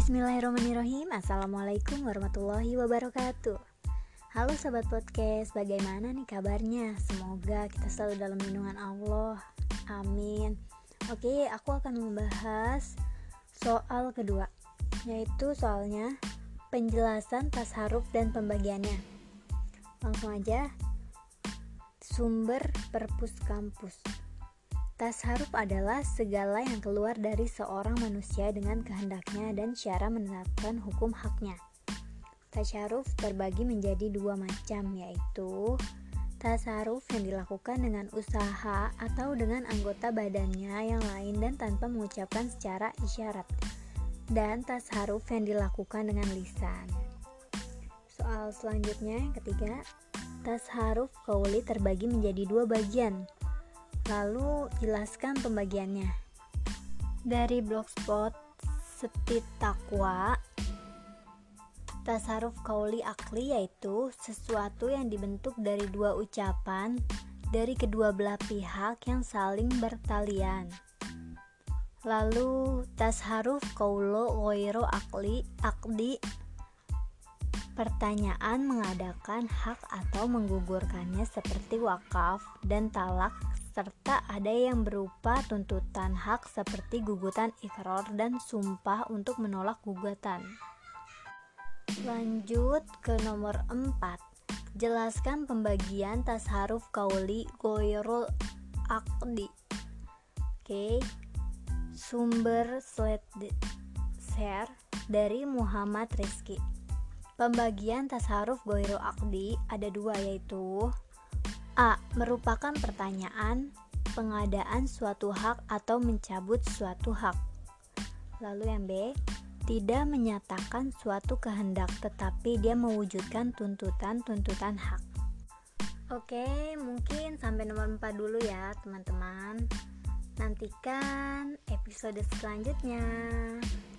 Bismillahirrahmanirrahim. Assalamualaikum warahmatullahi wabarakatuh. Halo sahabat podcast Bagaimana nih kabarnya? Semoga kita selalu dalam lindungan Allah. Amin. Oke aku akan membahas Soal kedua Yaitu soalnya Penjelasan tasharuf dan pembagiannya. Langsung aja Sumber perpus kampus Tasharuf adalah segala yang keluar dari seorang manusia dengan kehendaknya dan cara menetapkan hukum haknya. Tasaruf terbagi menjadi dua macam yaitu tasaruf yang dilakukan dengan usaha atau dengan anggota badannya yang lain dan tanpa mengucapkan secara isyarat dan tasaruf yang dilakukan dengan lisan. Soal selanjutnya yang ketiga, tasaruf kauli terbagi menjadi dua bagian Lalu jelaskan pembagiannya. Dari blogspot Setit Takwa Tasaruf kauli akli yaitu sesuatu yang dibentuk dari dua ucapan dari kedua belah pihak yang saling bertalian. Lalu tasharuf kaulo goiro akli akdi Pertanyaan mengadakan hak atau menggugurkannya seperti wakaf dan talak serta ada yang berupa tuntutan hak seperti gugutan ikrar dan sumpah untuk menolak gugatan. Lanjut ke nomor 4. Jelaskan pembagian tasharuf kauli goyrul akdi. Oke. Sumber slide share dari Muhammad Rizki. Pembagian tasharuf goyrul akdi ada dua yaitu A. Merupakan pertanyaan pengadaan suatu hak atau mencabut suatu hak. Lalu yang B. Tidak menyatakan suatu kehendak tetapi dia mewujudkan tuntutan-tuntutan hak. Oke, mungkin sampai nomor 4 dulu ya, teman-teman. Nantikan episode selanjutnya.